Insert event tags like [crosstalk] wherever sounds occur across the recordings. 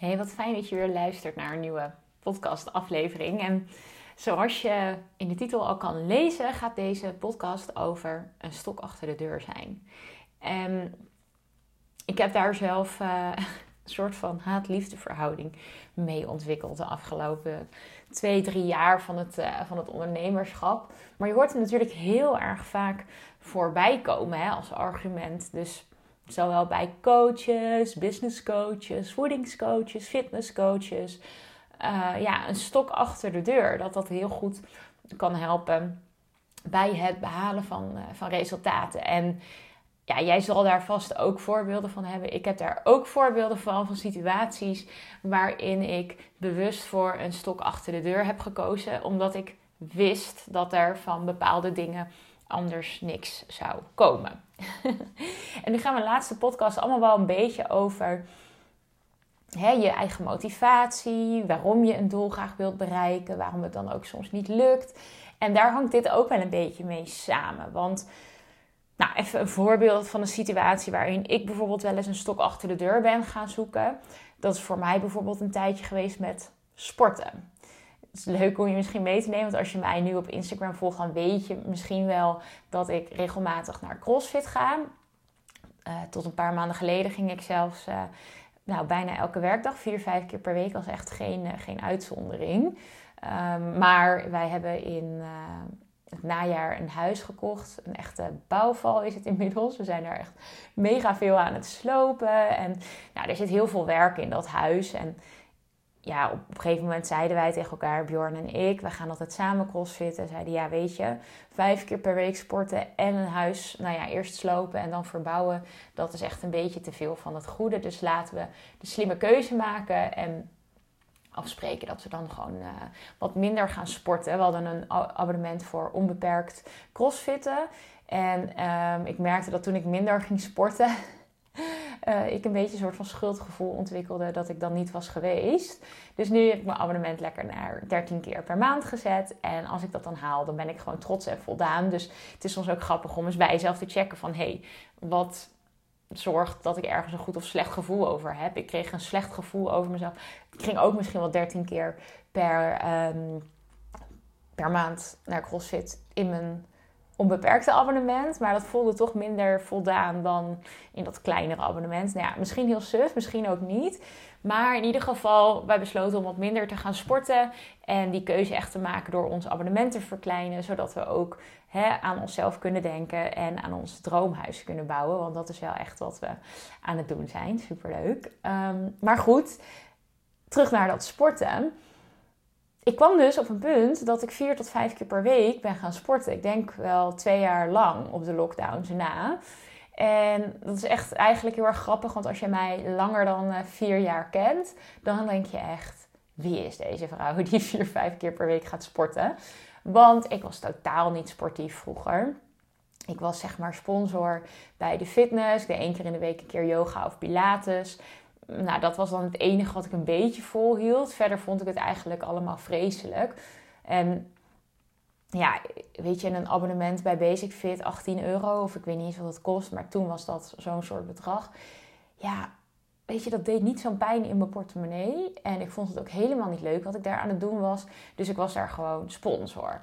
Hey, wat fijn dat je weer luistert naar een nieuwe podcast-aflevering. En zoals je in de titel al kan lezen, gaat deze podcast over een stok achter de deur zijn. En ik heb daar zelf uh, [laughs] een soort van haat-liefde verhouding mee ontwikkeld de afgelopen twee, drie jaar van het, uh, van het ondernemerschap. Maar je hoort het natuurlijk heel erg vaak voorbij komen hè, als argument. Dus Zowel bij coaches, business coaches, voedingscoaches, fitnesscoaches. Uh, ja, een stok achter de deur. Dat dat heel goed kan helpen bij het behalen van, uh, van resultaten. En ja, jij zal daar vast ook voorbeelden van hebben. Ik heb daar ook voorbeelden van, van situaties waarin ik bewust voor een stok achter de deur heb gekozen. Omdat ik wist dat er van bepaalde dingen anders niks zou komen. [laughs] en nu gaan we de laatste podcast allemaal wel een beetje over hè, je eigen motivatie, waarom je een doel graag wilt bereiken, waarom het dan ook soms niet lukt. En daar hangt dit ook wel een beetje mee samen. Want, nou, even een voorbeeld van een situatie waarin ik bijvoorbeeld wel eens een stok achter de deur ben gaan zoeken. Dat is voor mij bijvoorbeeld een tijdje geweest met sporten het is leuk om je misschien mee te nemen. Want als je mij nu op Instagram volgt, dan weet je misschien wel dat ik regelmatig naar CrossFit ga. Uh, tot een paar maanden geleden ging ik zelfs uh, nou, bijna elke werkdag, vier, vijf keer per week. Is echt geen, uh, geen uitzondering. Um, maar wij hebben in het najaar een huis gekocht. Een echte bouwval is het inmiddels. We zijn daar echt mega veel aan het slopen. En nou, er zit heel veel werk in dat huis. En ja, op een gegeven moment zeiden wij tegen elkaar, Bjorn en ik, we gaan altijd samen crossfitten. Zeiden ja, weet je, vijf keer per week sporten en een huis, nou ja, eerst slopen en dan verbouwen. Dat is echt een beetje te veel van het goede. Dus laten we de slimme keuze maken en afspreken dat we dan gewoon uh, wat minder gaan sporten. We hadden een abonnement voor onbeperkt crossfitten. En um, ik merkte dat toen ik minder ging sporten, [laughs] uh, ik een beetje een soort van schuldgevoel ontwikkelde dat ik dan niet was geweest. Dus nu heb ik mijn abonnement lekker naar 13 keer per maand gezet. En als ik dat dan haal, dan ben ik gewoon trots en voldaan. Dus het is soms ook grappig om eens bij jezelf te checken van... hé, hey, wat zorgt dat ik ergens een goed of slecht gevoel over heb. Ik kreeg een slecht gevoel over mezelf. Ik ging ook misschien wel 13 keer per, um, per maand naar CrossFit in mijn onbeperkte abonnement. Maar dat voelde toch minder voldaan dan in dat kleinere abonnement. Nou ja, misschien heel suf, misschien ook niet. Maar in ieder geval, wij besloten om wat minder te gaan sporten. En die keuze echt te maken door ons abonnement te verkleinen. Zodat we ook hè, aan onszelf kunnen denken en aan ons droomhuis kunnen bouwen. Want dat is wel echt wat we aan het doen zijn. Superleuk. Um, maar goed, terug naar dat sporten ik kwam dus op een punt dat ik vier tot vijf keer per week ben gaan sporten. Ik denk wel twee jaar lang op de lockdowns na. En dat is echt eigenlijk heel erg grappig, want als je mij langer dan eh, vier jaar kent, dan denk je echt: wie is deze vrouw die [laughs] vier, vijf keer per week gaat sporten? Want ik was totaal niet sportief vroeger. Ik was zeg maar sponsor bij de fitness. Ik deed één keer in de week een keer yoga of pilates nou, dat was dan het enige wat ik een beetje volhield. Verder vond ik het eigenlijk allemaal vreselijk. En ja, weet je, een abonnement bij Basic Fit, 18 euro, of ik weet niet eens wat het kost, maar toen was dat zo'n soort bedrag. Ja, weet je, dat deed niet zo'n pijn in mijn portemonnee. En ik vond het ook helemaal niet leuk wat ik daar aan het doen was. Dus ik was daar gewoon sponsor.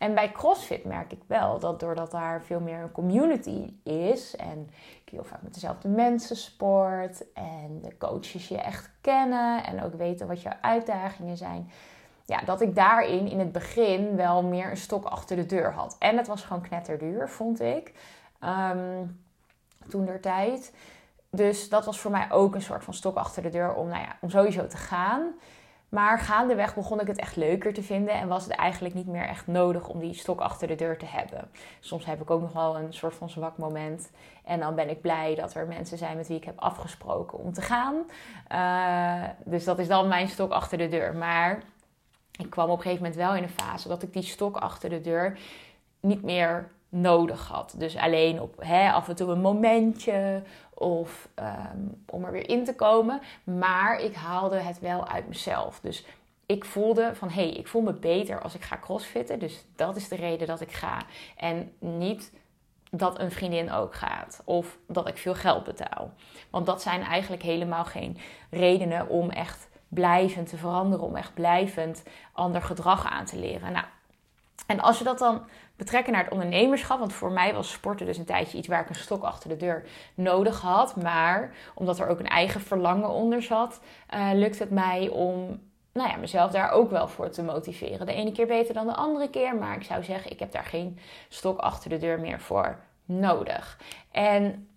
En bij CrossFit merk ik wel dat doordat daar veel meer een community is en ik heel vaak met dezelfde mensen sport en de coaches je echt kennen en ook weten wat jouw uitdagingen zijn, ja, dat ik daarin in het begin wel meer een stok achter de deur had. En het was gewoon knetterduur, vond ik, um, toen der tijd. Dus dat was voor mij ook een soort van stok achter de deur om, nou ja, om sowieso te gaan. Maar gaandeweg begon ik het echt leuker te vinden en was het eigenlijk niet meer echt nodig om die stok achter de deur te hebben. Soms heb ik ook nog wel een soort van zwak moment. En dan ben ik blij dat er mensen zijn met wie ik heb afgesproken om te gaan. Uh, dus dat is dan mijn stok achter de deur. Maar ik kwam op een gegeven moment wel in een fase dat ik die stok achter de deur niet meer nodig had. Dus alleen op hè, af en toe een momentje of um, om er weer in te komen. Maar ik haalde het wel uit mezelf. Dus ik voelde van hé, hey, ik voel me beter als ik ga crossfitten. Dus dat is de reden dat ik ga. En niet dat een vriendin ook gaat. Of dat ik veel geld betaal. Want dat zijn eigenlijk helemaal geen redenen om echt blijvend te veranderen. Om echt blijvend ander gedrag aan te leren. Nou, en als je dat dan betrekken naar het ondernemerschap. Want voor mij was sporten dus een tijdje iets waar ik een stok achter de deur nodig had. Maar omdat er ook een eigen verlangen onder zat, uh, lukt het mij om nou ja, mezelf daar ook wel voor te motiveren. De ene keer beter dan de andere keer. Maar ik zou zeggen, ik heb daar geen stok achter de deur meer voor nodig. En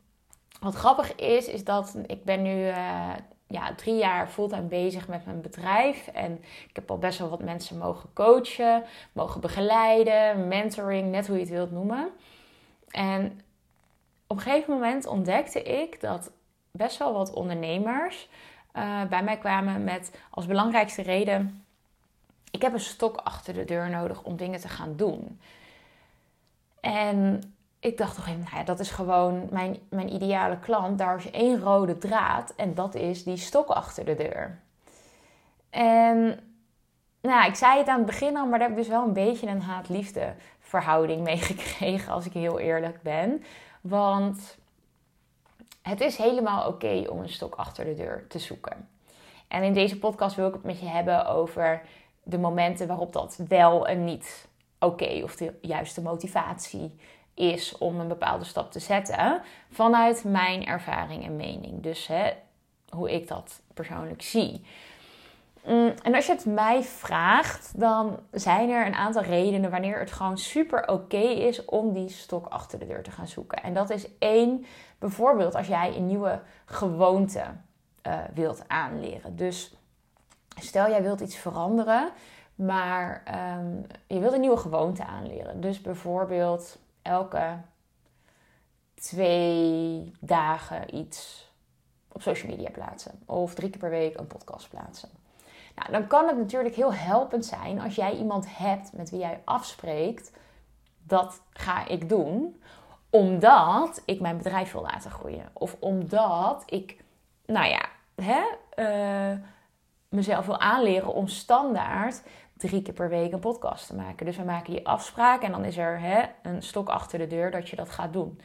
wat grappig is, is dat ik ben nu uh, ja, drie jaar fulltime bezig met mijn bedrijf. En ik heb al best wel wat mensen mogen coachen, mogen begeleiden, mentoring, net hoe je het wilt noemen. En op een gegeven moment ontdekte ik dat best wel wat ondernemers uh, bij mij kwamen met als belangrijkste reden: ik heb een stok achter de deur nodig om dingen te gaan doen. En ik dacht toch even, nou ja, dat is gewoon mijn, mijn ideale klant. Daar is één rode draad en dat is die stok achter de deur. En nou, ik zei het aan het begin al, maar daar heb ik dus wel een beetje een haat-liefde verhouding mee [laughs] gekregen, als ik heel eerlijk ben. Want het is helemaal oké om een stok achter de deur te zoeken. En in deze podcast wil ik het met je hebben over de momenten waarop dat wel en niet oké of de juiste motivatie is om een bepaalde stap te zetten vanuit mijn ervaring en mening. Dus hè, hoe ik dat persoonlijk zie. Mm, en als je het mij vraagt, dan zijn er een aantal redenen wanneer het gewoon super oké is om die stok achter de deur te gaan zoeken. En dat is één, bijvoorbeeld als jij een nieuwe gewoonte uh, wilt aanleren. Dus stel jij wilt iets veranderen, maar um, je wilt een nieuwe gewoonte aanleren. Dus bijvoorbeeld elke twee dagen iets op social media plaatsen. Of drie keer per week een podcast plaatsen. Nou, dan kan het natuurlijk heel helpend zijn als jij iemand hebt met wie jij afspreekt. Dat ga ik doen omdat ik mijn bedrijf wil laten groeien. Of omdat ik, nou ja, hè, uh, mezelf wil aanleren om standaard drie keer per week een podcast te maken. Dus we maken die afspraak en dan is er hè, een stok achter de deur dat je dat gaat doen.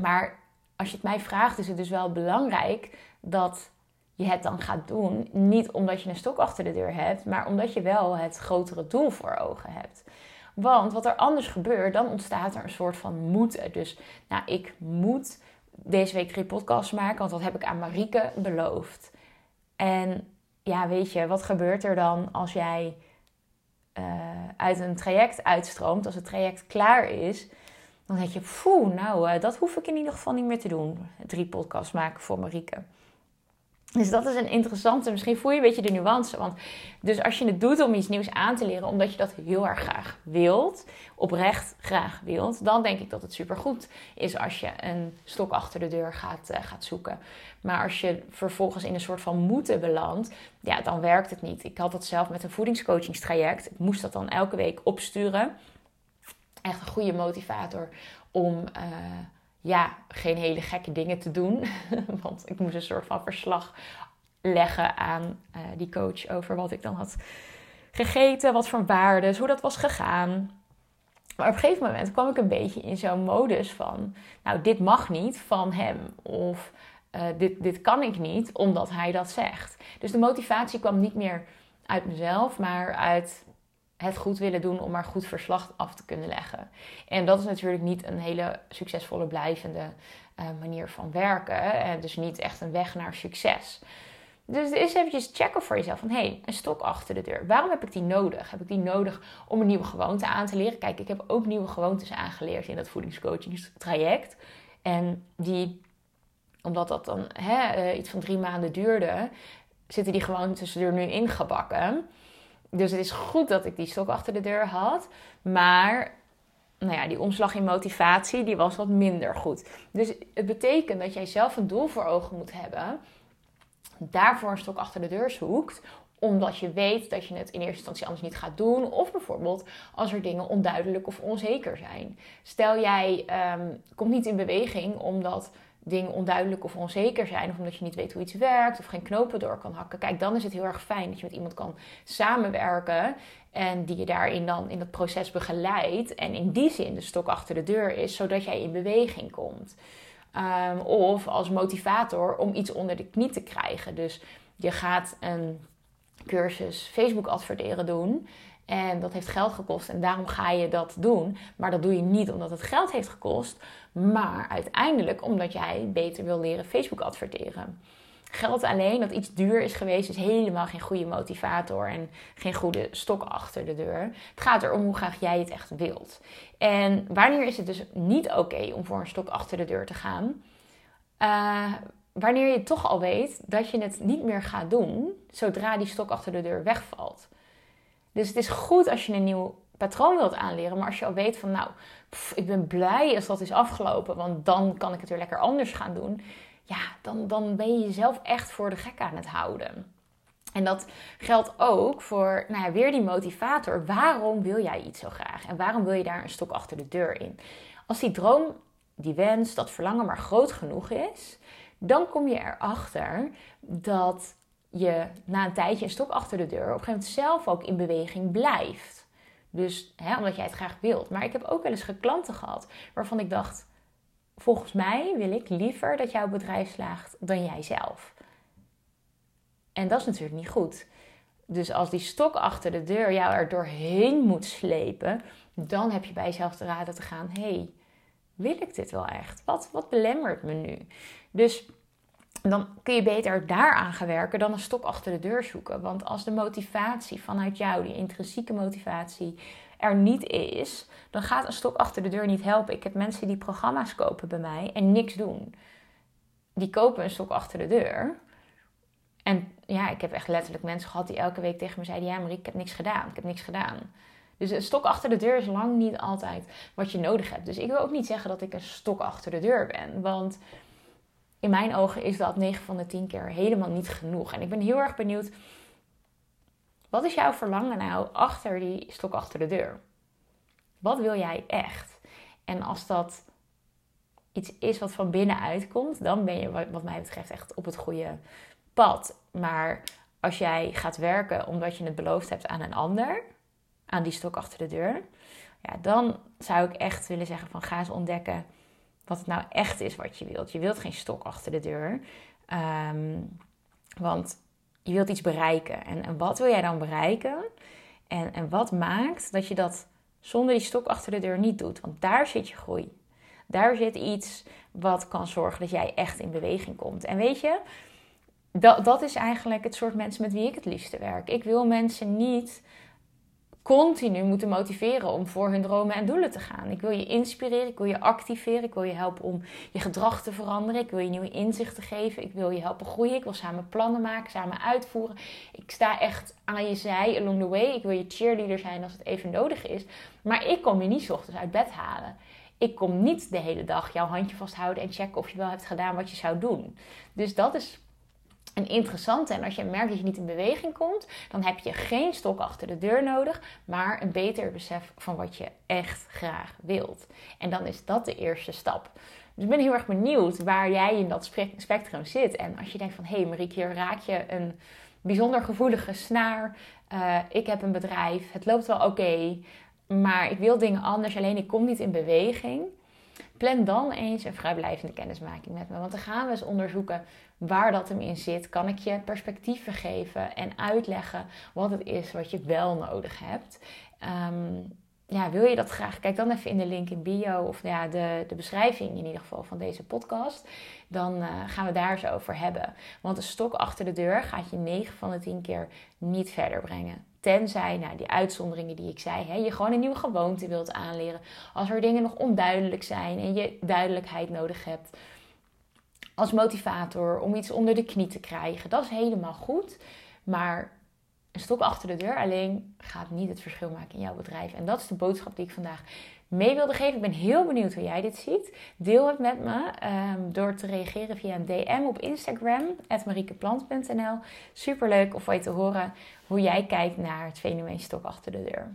Maar als je het mij vraagt, is het dus wel belangrijk dat je het dan gaat doen. Niet omdat je een stok achter de deur hebt, maar omdat je wel het grotere doel voor ogen hebt. Want wat er anders gebeurt, dan ontstaat er een soort van moeten. Dus nou, ik moet deze week drie podcasts maken, want dat heb ik aan Marieke beloofd. En ja, weet je, wat gebeurt er dan als jij uh, uit een traject uitstroomt, als het traject klaar is? Dan denk je, poeh, nou, uh, dat hoef ik in ieder geval niet meer te doen. Drie podcasts maken voor Marieke. Dus dat is een interessante. Misschien voel je een beetje de nuance. Want dus als je het doet om iets nieuws aan te leren, omdat je dat heel erg graag wilt, oprecht graag wilt, dan denk ik dat het supergoed is als je een stok achter de deur gaat, uh, gaat zoeken. Maar als je vervolgens in een soort van moeten belandt, ja, dan werkt het niet. Ik had dat zelf met een voedingscoachingstraject. Ik moest dat dan elke week opsturen. Echt een goede motivator om. Uh, ja, geen hele gekke dingen te doen. [laughs] Want ik moest een soort van verslag leggen aan uh, die coach over wat ik dan had gegeten, wat voor waarden, hoe dat was gegaan. Maar op een gegeven moment kwam ik een beetje in zo'n modus van, nou, dit mag niet van hem. Of uh, dit, dit kan ik niet, omdat hij dat zegt. Dus de motivatie kwam niet meer uit mezelf, maar uit het goed willen doen om maar goed verslag af te kunnen leggen. En dat is natuurlijk niet een hele succesvolle, blijvende uh, manier van werken. En dus niet echt een weg naar succes. Dus eens eventjes checken voor jezelf van, hé, hey, een stok achter de deur. Waarom heb ik die nodig? Heb ik die nodig om een nieuwe gewoonte aan te leren? Kijk, ik heb ook nieuwe gewoontes aangeleerd in dat voedingscoachingstraject. En die, omdat dat dan hè, uh, iets van drie maanden duurde, zitten die gewoontes er nu ingebakken. Dus het is goed dat ik die stok achter de deur had. Maar nou ja, die omslag in motivatie die was wat minder goed. Dus het betekent dat jij zelf een doel voor ogen moet hebben. Daarvoor een stok achter de deur zoekt omdat je weet dat je het in eerste instantie anders niet gaat doen. Of bijvoorbeeld als er dingen onduidelijk of onzeker zijn. Stel jij um, komt niet in beweging omdat dingen onduidelijk of onzeker zijn, of omdat je niet weet hoe iets werkt, of geen knopen door kan hakken, kijk, dan is het heel erg fijn dat je met iemand kan samenwerken en die je daarin dan in het proces begeleidt en in die zin de stok achter de deur is, zodat jij in beweging komt. Ehm, of als motivator om iets onder de knie te krijgen. Dus je gaat een cursus Facebook adverteren doen. En dat heeft geld gekost en daarom ga je dat doen. Maar dat doe je niet omdat het geld heeft gekost, maar uiteindelijk omdat jij beter wil leren Facebook adverteren. Geld alleen dat iets duur is geweest, is helemaal geen goede motivator en geen goede stok achter de deur. Het gaat erom hoe graag jij het echt wilt. En wanneer is het dus niet oké om voor een stok achter de deur te gaan? Uh, wanneer je toch al weet dat je het niet meer gaat doen zodra die stok achter de deur wegvalt. Dus het is goed als je een nieuw patroon wilt aanleren, maar als je al weet van nou, ik ben blij als dat is afgelopen, want dan kan ik het weer lekker anders gaan doen. Ja, dan, dan ben je jezelf echt voor de gek aan het houden. En dat geldt ook voor nou ja, weer die motivator. Waarom wil jij iets zo graag? En waarom wil je daar een stok achter de deur in? Als die droom, die wens, dat verlangen maar groot genoeg is, dan kom je erachter dat je na een tijdje een stok achter de deur op een gegeven moment zelf ook in beweging blijft. Dus hè, omdat jij het graag wilt. Maar ik heb ook wel eens klanten gehad waarvan ik dacht: volgens mij wil ik liever dat jouw bedrijf slaagt dan jij zelf. En dat is natuurlijk niet goed. Dus als die stok achter de deur jou er doorheen moet slepen, dan heb je bij jezelf te raden te gaan: hey, wil ik dit wel echt? Wat, wat belemmert me nu? Dus dan kun je beter daaraan gaan werken dan een stok achter de deur zoeken. Want als de motivatie vanuit jou, die intrinsieke motivatie, er niet is, dan gaat een stok achter de deur niet helpen. Ik heb mensen die programma's kopen bij mij en niks doen. Die kopen een stok achter de deur. En ja, ik heb echt letterlijk mensen gehad die elke week tegen me zeiden: Ja, Marie, ik heb niks gedaan. Ik heb niks gedaan. Dus een stok achter de deur is lang niet altijd wat je nodig hebt. Dus ik wil ook niet zeggen dat ik een stok achter de deur ben. Want in mijn ogen is dat 9 van de 10 keer helemaal niet genoeg. En ik ben heel erg benieuwd, wat is jouw verlangen nou achter die stok achter de deur? Wat wil jij echt? En als dat iets is wat van binnenuit komt, dan ben je wat mij betreft echt op het goede pad. Maar als jij gaat werken omdat je het beloofd hebt aan een ander, aan die stok achter de deur, ja, dan zou ik echt willen zeggen van ga eens ontdekken wat het nou echt is wat je wilt. Je wilt geen stok achter de deur. Ehm, want je wilt iets bereiken. En, en wat wil jij dan bereiken? En, en wat maakt dat je dat zonder die stok achter de deur niet doet? Want daar zit je groei. Daar zit iets wat kan zorgen dat jij echt in beweging komt. En weet je, dat, dat is eigenlijk het soort mensen met wie ik het liefste werk. Ik wil mensen niet continu moeten motiveren om voor hun dromen en doelen te gaan. Ik wil je inspireren, ik wil je activeren, ik wil je helpen om je gedrag te veranderen, ik wil je nieuwe inzichten geven, ik wil je helpen groeien, ik wil samen plannen maken, samen uitvoeren. Ik sta echt aan je zij along the way. Ik wil je cheerleader zijn als het even nodig is, maar ik kom je niet ochtends uit bed halen. Ik kom niet de hele dag jouw handje vasthouden en checken of je wel hebt gedaan wat je zou doen. Dus dat is een interessante. En als je merkt dat je niet in beweging komt, dan heb je geen stok achter de deur nodig, maar een beter besef van wat je echt graag wilt. En dan is dat de eerste stap. Dus ik ben heel erg benieuwd waar jij in dat spectrum zit. En als je denkt van, hé hey Marieke, hier raak je een bijzonder gevoelige snaar. Uh, ik heb een bedrijf, het loopt wel oké, maar ik wil dingen anders, alleen ik kom niet in beweging. Plan dan eens een vrijblijvende kennismaking met me. Want dan gaan we eens onderzoeken waar dat hem in zit. Kan ik je perspectieven geven en uitleggen wat het is wat je wel nodig hebt. Ehm, ja, wil je dat graag? Kijk dan even in de link in bio of ja, de, de beschrijving in ieder geval van deze podcast. Dan uh, gaan we daar zo over hebben. Want een stok achter de deur gaat je 9 van de 10 keer niet verder brengen. Tenzij, nou, die uitzonderingen die ik zei, hè, je gewoon een nieuwe gewoonte wilt aanleren. Als er dingen nog onduidelijk zijn en je duidelijkheid nodig hebt als motivator om iets onder de knie te krijgen, dat is helemaal goed. Maar een stok achter de deur alleen gaat niet het verschil maken in jouw bedrijf. En dat is de boodschap die ik vandaag mee wilde geven. Ik ben heel benieuwd hoe jij dit ziet. Deel het met me um, door te reageren via een DM op Instagram, mariekeplant.nl. Superleuk om van je te horen hoe jij kijkt naar het fenomeen stok achter de deur.